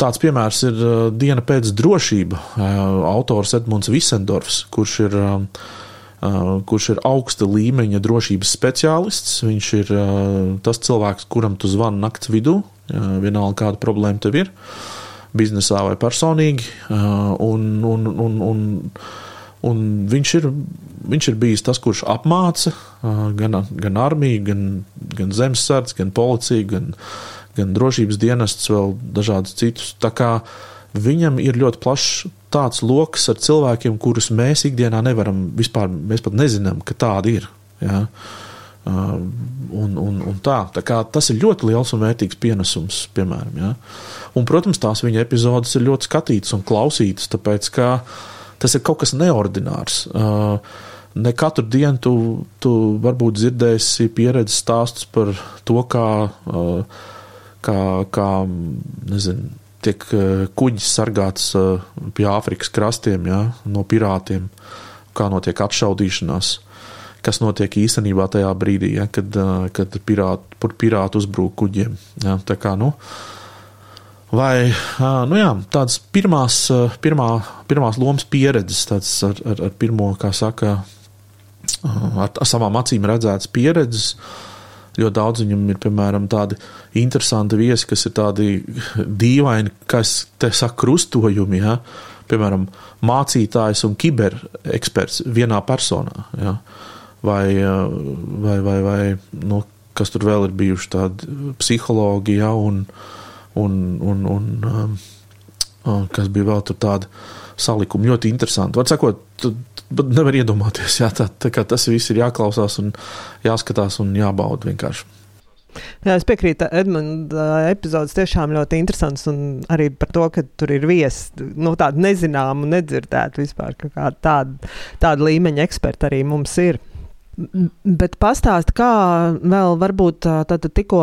tāds piemērs ir uh, Diena pēc drošība. Uh, autors Edmunds Visendorfs, kurš ir, um, uh, kurš ir augsta līmeņa drošības speciālists. Viņš ir uh, tas cilvēks, kuram tu zvani nakts vidū, uh, vienalga kāda problēma tev ir, biznesā vai personīgi. Uh, un, un, un, un, un viņš, ir, viņš ir bijis tas, kurš apmāca uh, gan, gan armiju, gan, gan zemesardzi, gan policiju, gan gan drošības dienests, vēl dažādus citus. Tā kā viņam ir ļoti plašs tāds lokus ar cilvēkiem, kurus mēs ikdienā nevaram vispār, mēs pat nezinām, ka tādi ir. Ja? Uh, un, un, un tā, tā kā tas ir ļoti liels un vērtīgs pienesums, piemēram. Ja? Un, protams, tās viņa epizodes ir ļoti skatītas un klausītas, tāpēc ka tas ir kaut kas neordinārs. Uh, ne katru dienu tu, tu varbūt dzirdēsi pieredzes stāstus par to, kā uh, kā, kā nezinu, tiek eh, kuģis sargāts eh, pie Āfrikas krastiem ja, no pirātiem, kā notiek atšaudīšanās. Kas notiek īstenībā tajā brīdī, ja, kad, eh, kad pirāti, pirāti uzbrūk kuģiem. Ja, tā kā, nu, vai nu jā, tādas pirmās, pirmā, pirmās lomas pieredzes, tāds ar, ar, ar pirmo, kā saka, ar, ar savām acīm redzētas pieredzes. Uh, Ļoti daudz viņam ir, piemēram, tādi interesanti viesi, kas ir tādi dīvaini, kas te saka krustojumi, ja? piemēram, mācītājs un kibereksperts vienā personā. Ja? Vai, vai, vai, vai nu, kas tur vēl ir bijuši tādi psihologi, ja? un, un, un, un um, kas bija vēl tur tādi salikumi ļoti interesanti. Var sakot, Bet nevar iedomāties, jā, tā, tā kā tas viss ir jāklausās un jāskatās un jābauda vienkārši. Jā, es piekrītu, Edmunds. Epizodes tiešām ļoti interesants. Arī par to, ka tur ir viesi nu, tādi nezināmi un nedzirdēti vispār. Tāda, tāda līmeņa eksperti arī mums ir. Bet pastāst, kā vēl varbūt tad tikko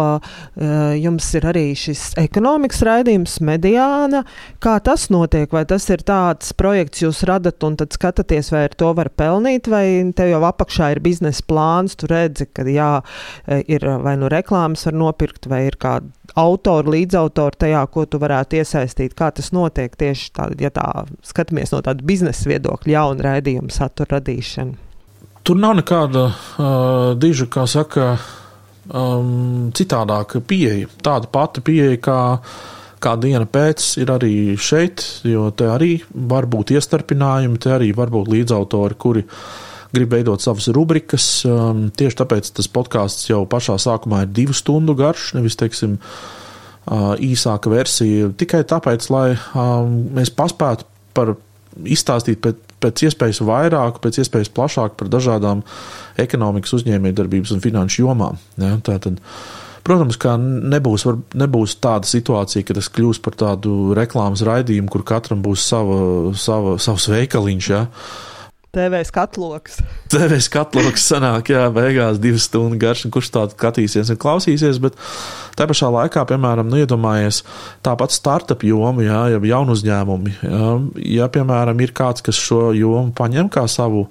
jums ir arī šis ekonomikas raidījums, mediāna, kā tas notiek, vai tas ir tāds projekts jūs radat un tad skatāties, vai ar to var pelnīt, vai tev jau apakšā ir biznesa plāns, tu redzi, ka jā, ir vai nu reklāmas var nopirkt, vai ir kāda autori, līdzautori tajā, ko tu varētu iesaistīt, kā tas notiek tieši tādā, ja tā skatāmies no tāda biznesa viedokļa, jauna raidījuma satura radīšana. Tur nav nekāda uh, diža, kā saka, um, citādāka pieeja. Tāda pati pieeja, kā, kā diena pēc, ir arī šeit, jo te arī var būt iestarpinājumi, te arī var būt līdzautori, kuri grib veidot savas rubrikas. Um, tieši tāpēc tas podkāsts jau pašā sākumā ir divu stundu garš, nevis, teiksim, uh, īsāka versija. Tikai tāpēc, lai um, mēs paspētu par izstāstīt pēc, pēc iespējas vairāk, pēc iespējas plašāk par dažādām ekonomikas, uzņēmējdarbības un finanšu jomām. Ja, tātad Protams, ka nebūs, var, nebūs tāda situācija, ka tas kļūs par tādu reklāmas raidījumu, kur katram būs sava, sava, savs veikaliņš. Ja? TV skatloks. TV skatloks sanāk, jā, beigās divas stundas garš, un kurš tādu skatīsies un klausīsies, bet tā pašā laikā, piemēram, nu, iedomājies tāpat startup jomu, jā, jau jaunu uzņēmumi. Jā, ja, piemēram, ir kāds, kas šo jomu paņem kā savu,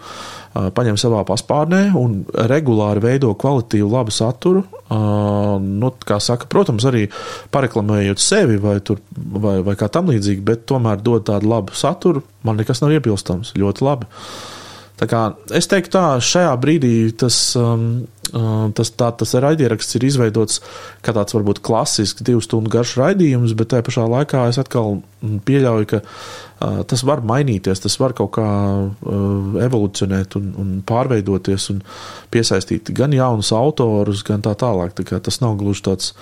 paņem savā paspārnē un regulāri veido kvalitīvu, labu saturu, nu, saka, protams, arī pareklamējot sevi vai, tur, vai, vai kā tam līdzīgi, bet tomēr dod tādu labu saturu, man nekas nav iebilstams, ļoti labi. Es teiktu, tā šajā brīdī tas, um, um, tas, tā, tas raidieraksts ir izveidots kā tāds varbūt klasisks divu stundu garš raidījums, bet tajā pašā laikā es atkal pieļauju, ka uh, tas var mainīties, tas var kaut kā uh, evolucionēt un, un pārveidoties un piesaistīt gan jaunus autorus, gan tā tālāk. Tā tas nav gluži tāds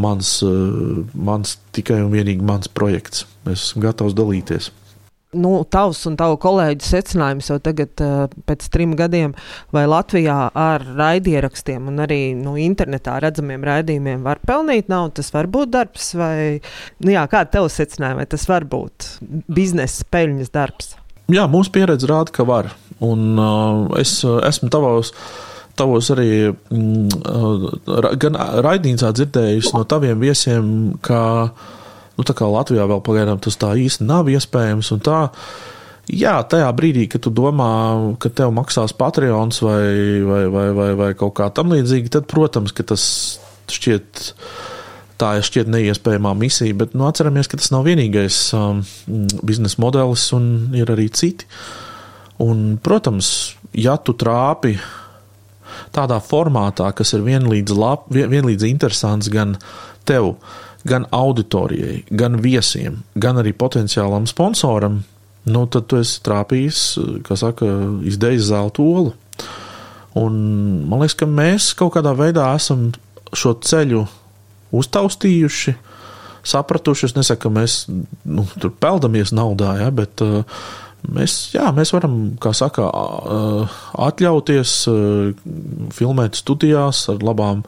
mans, uh, mans tikai un vienīgi mans projekts. Es esmu gatavs dalīties nu, tavs un tavu kolēģu secinājums jau tagad, uh, pēc trim gadiem, vai Latvijā ar raidierakstiem un arī nu, internetā redzamiem raidījumiem var pelnīt naudu? Tas var būt darbs, vai nu, jā, kāda tev secinājuma, vai tas var būt biznesa peļņas darbs? Jā, mūsu pieredze rāda, ka var. Un uh, es esmu tavos tavos arī mm, gan raidījumā dzirdējis no taviem viesiem, ka Nu, tā kā Latvijā vēl pagaidām tas tā īsti nav iespējams. Tā, jā, tajā brīdī, kad tu domā, ka tev maksās Patreons vai, vai, vai, vai, vai kaut kā tam līdzīga, tad, protams, tas šķiet. Tā ir šķiet neiespējamā misija, bet nu, atceramies, ka tas nav vienīgais um, biznesa modelis, un ir arī citi. Un, protams, ja tu trāpi tādā formātā, kas ir vienlīdz, lab, vienlīdz interesants gan tev, gan auditorijai, gan viesiem, gan arī potenciālam sponsoram, nu, tad tu esi trāpījis, kā saka, izdejis zelta olu. Un man liekas, ka mēs kaut kādā veidā esam šo ceļu uztaustījuši, sapratuši. Es nesaku, ka mēs nu, tur peldamies naudā, ja, bet uh, mēs, jā, mēs varam, kā saka, uh, atļauties uh, filmēt studijās ar labām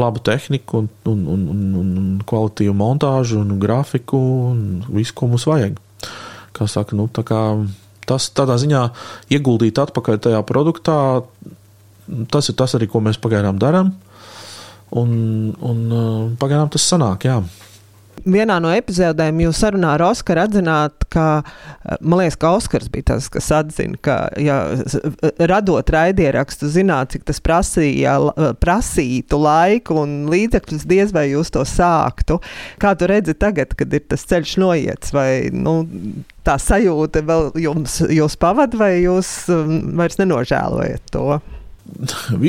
labu tehniku, un, un, un, un, un kvalitīvu montāžu, un grafiku, un visu, ko mums vajag. Kā saka, nu, tā kā tas tādā ziņā ieguldīt atpakaļ tajā produktā, tas ir tas arī, ko mēs pagaidām darām. Un, un pagaidām tas sanāk, jā vienā no epizodēm jūs sarunā ar Oskaru atzināt, ka, eh, man liekas, ka Oskars bija tas, kas atzina, ka, ja radot raidierakstu, zināt, cik tas prasīja, prasītu laiku un līdzekļus, diez vai jūs to sāktu. Kā tu redzi tagad, kad ir tas ceļš noiets, vai, nu, tā sajūta vēl jums, jūs pavad, vai jūs um, vairs nenožēlojat to?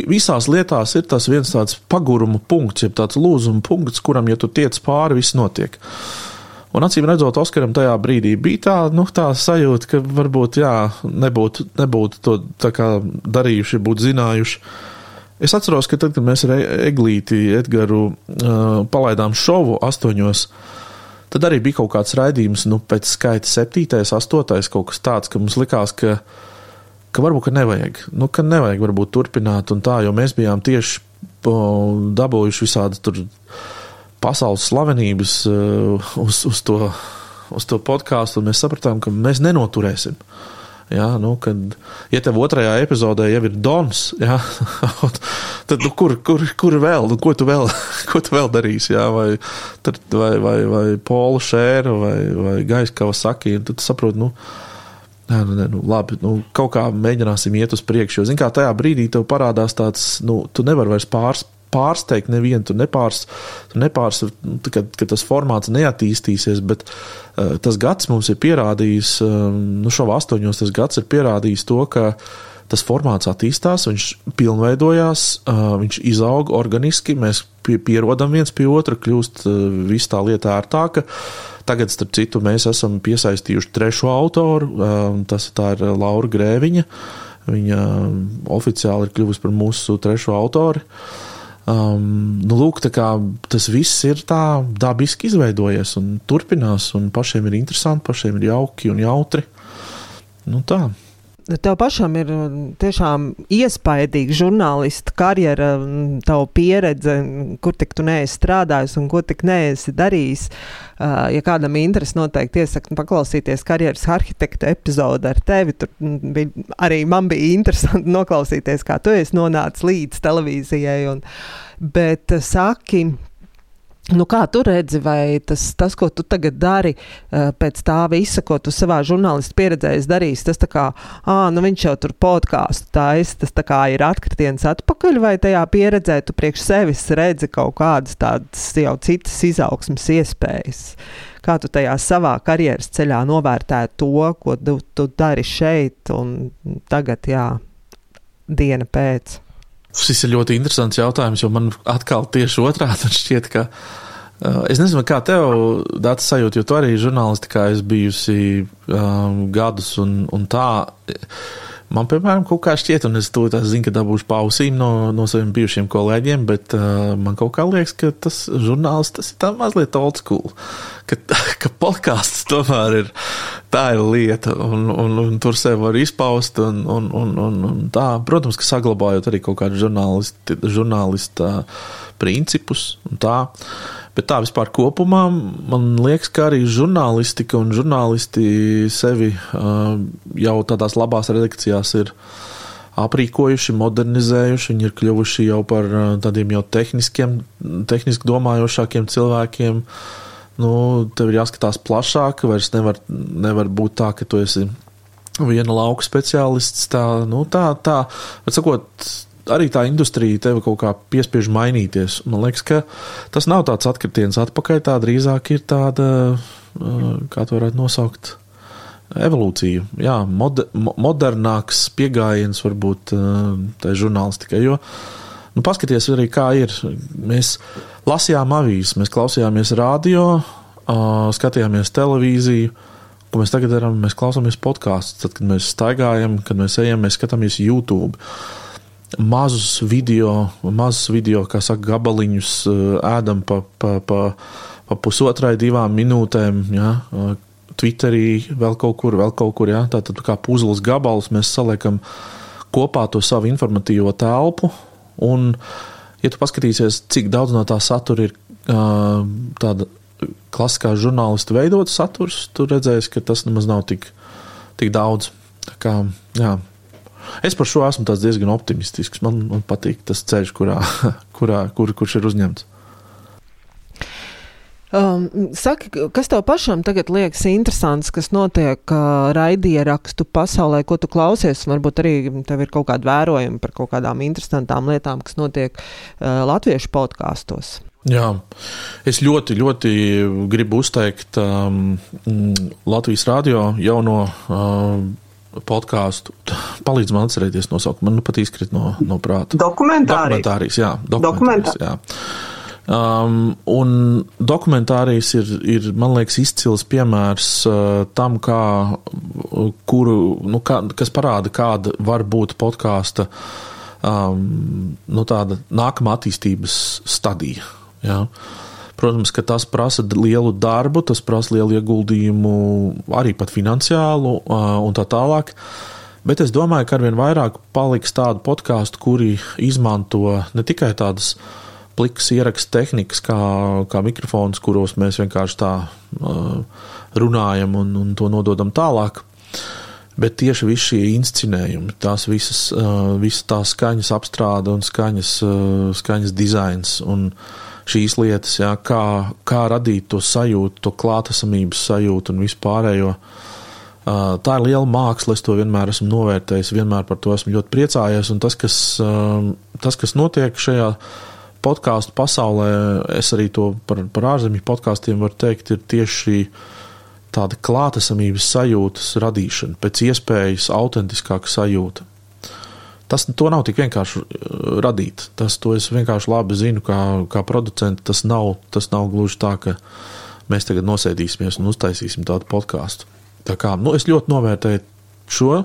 Visās lietās ir tas viens tāds paguruma punkts, jeb tāds lūzuma punkts, kuram, ja tu tiec pāri, viss notiek. Un acīm redzot, Oskaram tajā brīdī bija tā, nu, tā sajūta, ka varbūt jā, nebūtu, nebūtu to darījuši, būtu zinājuši. Es atceros, ka tad, kad mēs ar Eglīti Edgaru uh, palaidām šovu astoņos, tad arī bija kaut kāds raidījums, nu, pēc skaita septītais, astotais, kaut kas tāds, ka mums likās, ka ka varbūt ka nevajag, nu, ka nevajag varbūt turpināt un tā, jo mēs bijām tieši dabūjuši visādi tur pasaules slavenības uh, uz, uz, to, uz to podkāstu, un mēs sapratām, ka mēs nenoturēsim. Ja, nu, kad, ja tev otrajā epizodē jau ir dons, ja, tad nu, kur, kur, kur vēl, nu, ko, tu vēl, ko tu vēl darīsi? Ja, vai, tad, vai, vai, vai Pola Šēra vai, vai Gaisa Kavasaki, tad saproti, nu, Nē, nu, nē, nu, labi, nu, kaut kā mēģināsim iet uz priekšu. Jo, zināmā mērā, tajā brīdī tev parādās tāds, nu, tu nevari vairs pārs, pārsteigt nevienu, tu nepārs, tu nepārs nu, kad, kad tas formāts neattīstīsies, bet uh, tas gads mums ir pierādījis, um, nu, šo astoņos tas gads ir pierādījis to, ka tas formāts attīstās, viņš pilnveidojās, uh, viņš izaug organiski, mēs pie, pierodam viens pie otra, kļūst uh, viss tā lieta ērtāka. Tagad, starp citu, mēs esam piesaistījuši trešo autoru, um, tas ir Laura Grēviņa. Viņa um, oficiāli ir kļuvusi par mūsu trešo autoru. Um, nu, lūk, kā, tas viss ir tā dabiski izveidojies un turpinās, un pašiem ir interesanti, pašiem ir jauki un jautri. Nu, tā. Tev pašam ir tiešām iespaidīga žurnālista karjera, tava pieredze, kur tik tu neesi strādājis un ko tik neesi darījis. Ja kādam ir interesi, noteikti iesaku paklausīties karjeras arhitekta epizodi ar tevi. Tur bija, arī man bija interesanti noklausīties, kā tu esi nonācis līdz televīzijai. Un, bet saki, Nu, kā tu redzi, vai tas, tas, ko tu tagad dari, pēc tā visa, ko tu savā žurnālistu pieredzē darīsi, tas tā kā, ah, nu viņš jau tur podkāstu taisa, tas tā kā ir atkritiens atpakaļ, vai tajā pieredzē tu priekš sevis redzi kaut kādas tādas jau citas izaugsmas iespējas? Kā tu tajā savā karjeras ceļā novērtē to, ko tu, tu dari šeit un tagad, jā, diena pēc? Šis ir ļoti interesants jautājums, jo man atkal tieši otrādi šķiet, ka uh, es nezinu, kā tev dāta sajūta, jo tu arī žurnālistikā esi bijusi um, gadus un, un tā. Man, piemēram, kaut kā šķiet, un es to zinu, ka dabūšu pausīm no, no saviem bijušiem kolēģiem, bet uh, man kaut kā liekas, ka tas žurnāls tas ir tā mazliet old school. Ka, ka podkāsts tomēr ir tā ir lieta, un, un, un tur sev var izpaust, un, un, un, un, un tā, protams, ka saglabājot arī kaut kādu žurnālista principus un tā. Bet tā vispār kopumā man liekas, ka arī žurnālistika un žurnālisti sevi jau tādās labās redakcijās ir aprīkojuši, modernizējuši. Viņi ir kļuvuši jau par tādiem jau tehniskiem, tehniski domājošākiem cilvēkiem. Nu, tev ir jāskatās plašāk, vairs nevar, nevar būt tā, ka tu esi viena lauka speciālists. Tā, nu, tā, tā, bet sakot, arī tā industrija tevi kaut kā piespiež mainīties. Man liekas, ka tas nav tāds atkritiens atpakaļ, tā drīzāk ir tāda, kā to varētu nosaukt, evolūcija. Jā, moder, modernāks pieejams varbūt tai žurnālistikai. Jo, nu, paskaties arī, kā ir. Mēs lasījām avīzes, mēs klausījāmies radio, skatījāmies televīziju. Ko mēs tagad darām? Mēs klausāmies podkāstus. Tad, kad mēs staigājam, kad mēs ejam, mēs skatāmies YouTube. Mazus video, mazus video, kā saka, gabaliņus eh, ēdam pa, pa, pa, pa pusotrai, divām minūtēm. Ja? Eh, Twitterī vēl kaut kur, vēl kaut kur, ja? tātad kā puzles gabals mēs saliekam kopā to savu informatīvo telpu. Un, ja tu paskatīsies, cik daudz no tā satura ir uh, tāda klasiskā žurnālista veidota saturs, tu redzēsi, ka tas nemaz nav tik, tik daudz. Tā kā, jā, Es par šo esmu diezgan optimistisks. Man, man patīk tas ceļš, kurā, kurā, kur, kurš ir uzņemts. Um, saki, kas tev pašam tagad liekas interesants, kas notiek uh, raidierakstu pasaulē, ko tu klausies? Varbūt arī tev ir kaut kāda vērojuma par kaut kādām interesantām lietām, kas notiek uh, latviešu podkāstos. Jā, es ļoti, ļoti gribu uzteikt um, Latvijas radio jauno um, podkāstu. Palīdz man atcerēties nosaukumu. Man nu pat izkrīt no, no prāta. Dokumentārijas. Dokumentārijas, jā. Dokumentārijas, jā. Um, un dokumentārijas ir, ir, man liekas, izcils piemērs uh, tam, kā, kuru, nu, kā, kas parāda, kāda var būt podkāsta um, nu, nākamā attīstības stadija. Jā. Uh, Protams, ka tas prasa lielu darbu, tas prasa lielu ieguldījumu, arī finansiālu un tā tālāk. Bet es domāju, ka arvien vairāk paliks tādu podkāstu, kuri izmanto ne tikai tādas plikas ierakstu tehnikas, kā, kā mikrofons, kuros mēs vienkārši tā uh, runājam un, un to nododam tālāk. Bet tieši visi šie inscenējumi, tās visas, uh, visas tās skaņas apstrāde un skaņas, uh, skaņas dizains un uh, šīs lietas, jā, kā, kā radīt to sajūtu, to klātesamības sajūtu un vispārējo. Tā ir liela māksla, es to vienmēr esmu novērtējis, vienmēr par to esmu ļoti priecājies. Un tas, kas, tas, kas notiek šajā podkāstu pasaulē, es arī to par, par ārzemju podkāstiem varu teikt, ir tieši šī tāda klātesamības sajūtas radīšana, pēc iespējas autentiskāka sajūta. Tas nav tik vienkārši uh, radīt. Tas es vienkārši labi zinu, kā, kā producents. Tas nav, tas nav gluži tā, ka mēs tagad nosēdīsimies un uztaisīsim tādu podkāstu. Tā kā nu, es ļoti novērtēju šo.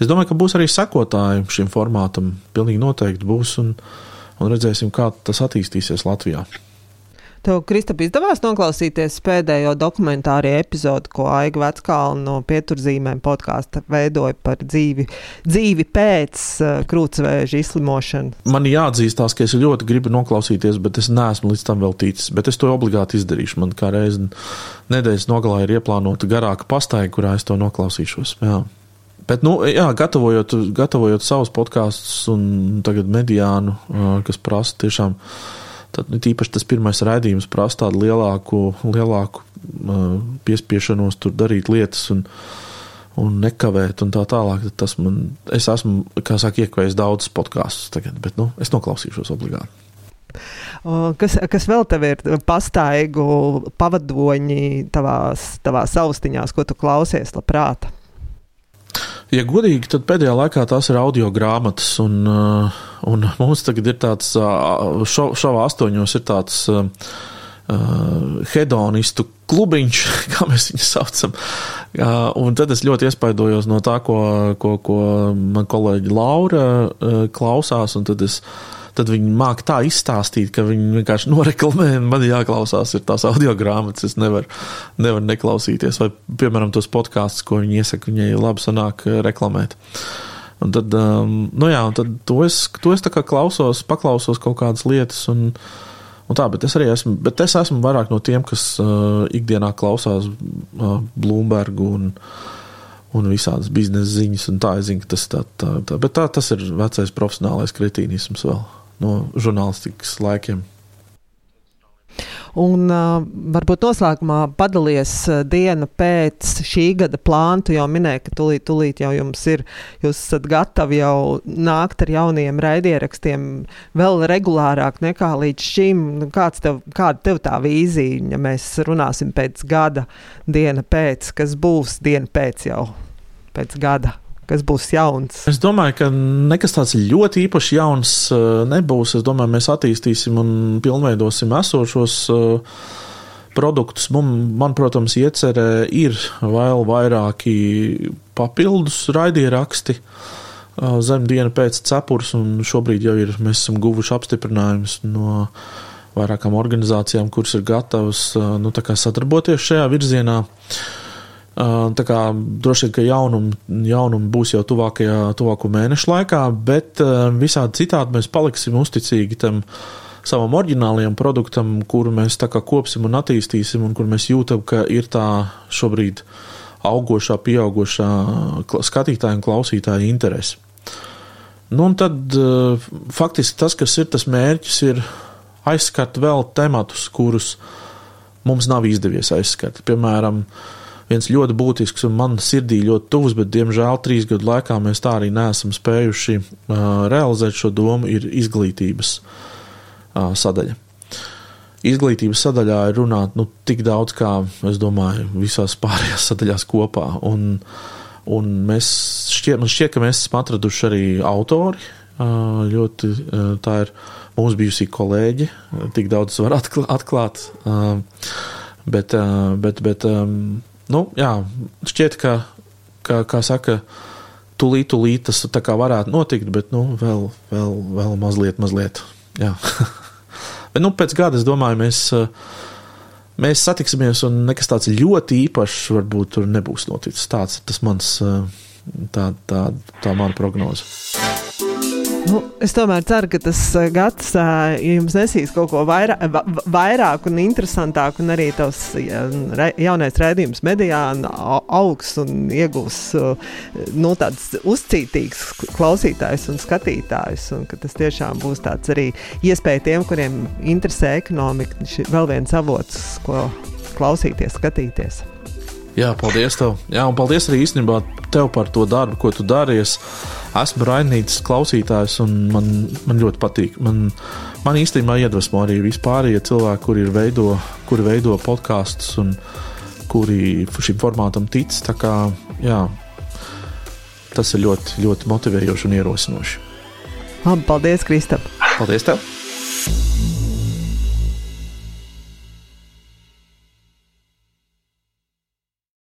Es domāju, ka būs arī sekotāji šim formātam. Pilnīgi noteikti būs, un, un redzēsim, kā tas attīstīsies Latvijā. Tev, Kristap, izdevās noklausīties pēdējo dokumentārie epizodi, ko Aiga Veckalna no pieturzīmēm podkāsta veidoja par dzīvi, dzīvi pēc uh, krūtsvēža izslimošanas. Man jāatzīstās, ka es ļoti gribu noklausīties, bet es neesmu līdz tam vēl ticis. Bet es to obligāti izdarīšu. Man kā reizi nedēļas nogalē ir ieplānota garāka pastaiga, kurā es to noklausīšos. Jā. Bet, nu, jā, gatavojot, gatavojot savus podkāstus un tagad mediānu, uh, kas prasa tiešām Tad nu, tīpaši tas pirmais raidījums prasa tādu lielāku, lielāku uh, piespiešanos, tur darīt lietas un, un nekavēt un tā tālāk. Tas man, es esmu, kā saka, iekvējis daudzus podkāstus tagad, bet nu, es noklausīšos obligāti. Kas, kas vēl tev ir pastaigu pavadoņi tavās, tavās austiņās, ko tu klausies labprāt? Ja godīgi, tad pēdējā laikā tās ir audio grāmatas, un, uh, un mums tagad ir tāds, uh, šo, šovā astoņos ir tāds uh, hedonistu klubiņš, kā mēs viņu saucam. Un tad es ļoti iespaidojos no tā, ko, ko, ko man kolēģi Laura klausās, un tad es tad viņi māca tā izstāstīt, ka viņi vienkārši noreklamē, un man jāklausās, tās audio grāmatas, es nevaru nevar neklausīties. Vai, piemēram, tos podkāstus, ko viņi iesaka, viņai labi sanāk eh, reklamēt. Un tad, um, nu jā, un tad to es, to es klausos, paklausos kaut kādas lietas. Un, un tā, bet es arī esmu, bet es esmu vairāk no tiem, kas uh, ikdienā klausās uh, Bloombergu un, un visādas biznesa ziņas. Tā es zinu, ka tas tā, tā, tā, tā, tas ir vecais profesionālais kretīnisms vēl no žurnālistikas laikiem. Un uh, varbūt noslēgumā padalies uh, diena pēc šī gada plāna. Tu jau minēji, ka tūlīt, tūlīt jau jums ir, jūs esat gatavi jau nākt ar jauniem raidierakstiem vēl regulārāk nekā līdz šim. Nu, kāds tev, kāda tev tā vīzija, ja mēs runāsim pēc gada, diena pēc, kas būs diena pēc jau pēc gada? Kas būs jauns? Es domāju, ka nekas tāds ļoti īpaši jauns uh, nebūs. Es domāju, mēs attīstīsim un pilnveidosim esošos uh, produktus. Man, man, protams, iecerē ir vēl vairāki papildus raidieraksti. Uh, zem diena pēc cepures, un šobrīd jau ir, mēs esam guvuši apstiprinājumus no vairākām organizācijām, kuras ir gatavas nu, sadarboties šajā virzienā. Uh, Tā kā droši vien, ka jaunumi, jaunumi būs jau tuvākajā, tuvāko mēnešu laikā, bet visādi citādi mēs paliksim uzticīgi tam savam oriģinālajam produktam, kuru mēs tā kā kopsim un attīstīsim, un kur mēs jūtam, ka ir tā šobrīd augošā, pieaugošā skatītāja un klausītāja interese. Nu, un tad faktiski tas, kas ir tas mērķis, ir aizskart vēl tematus, kurus mums nav izdevies aizskart. Piemēram, uh, viens ļoti būtisks un man sirdī ļoti tuvs, bet diemžēl trīs gadu laikā mēs tā arī neesam spējuši uh, realizēt šo domu, ir izglītības uh, sadaļa. Izglītības sadaļā ir runāt nu, tik daudz, kā es domāju, visās pārējās sadaļās kopā. Un, un mēs šķiet, man šķiet, ka mēs esam atraduši arī autori. Ļoti tā ir mūsu bijusī kolēģi, tik daudz var atklāt. Bet, bet, bet nu, jā, šķiet, ka, ka kā saka, tūlīt, tūlīt tas tā kā varētu notikt, bet nu, vēl, vēl, vēl mazliet, mazliet. Bet nu, pēc gada, es domāju, mēs, mēs satiksimies, un nekas tāds ļoti īpašs varbūt tur nebūs noticis. Tāds ir tas mans, tā, tā, tā mana prognoze. Nu, es tomēr ceru, ka tas eh, gads uh, jums nesīs kaut ko vairāk, vairāk un interesantāku, un arī tavs jaunais rādījums medijā augs un iegūs uh, nu, tāds uzcītīgs klausītājs un skatītājs. Un tas tiešām būs tāds arī iespēja tiem, kuriem interesē ekonomika, vēl viens avots, ko klausīties, skatīties. Jā, paldies tev. Jā, un paldies arī īstenībā tev par to darbu, ko tu dari. Es esmu Rainītas klausītājs, un man, man ļoti patīk. Man, man īstenībā iedvesmo arī vispārējie cilvēki, kuri, veido, kuri veido podkāstus un kuri šim formātam tic. Kā, jā, tas ir ļoti, ļoti motivējoši un ierosinoši. Labi, paldies, Kristap! Paldies tev!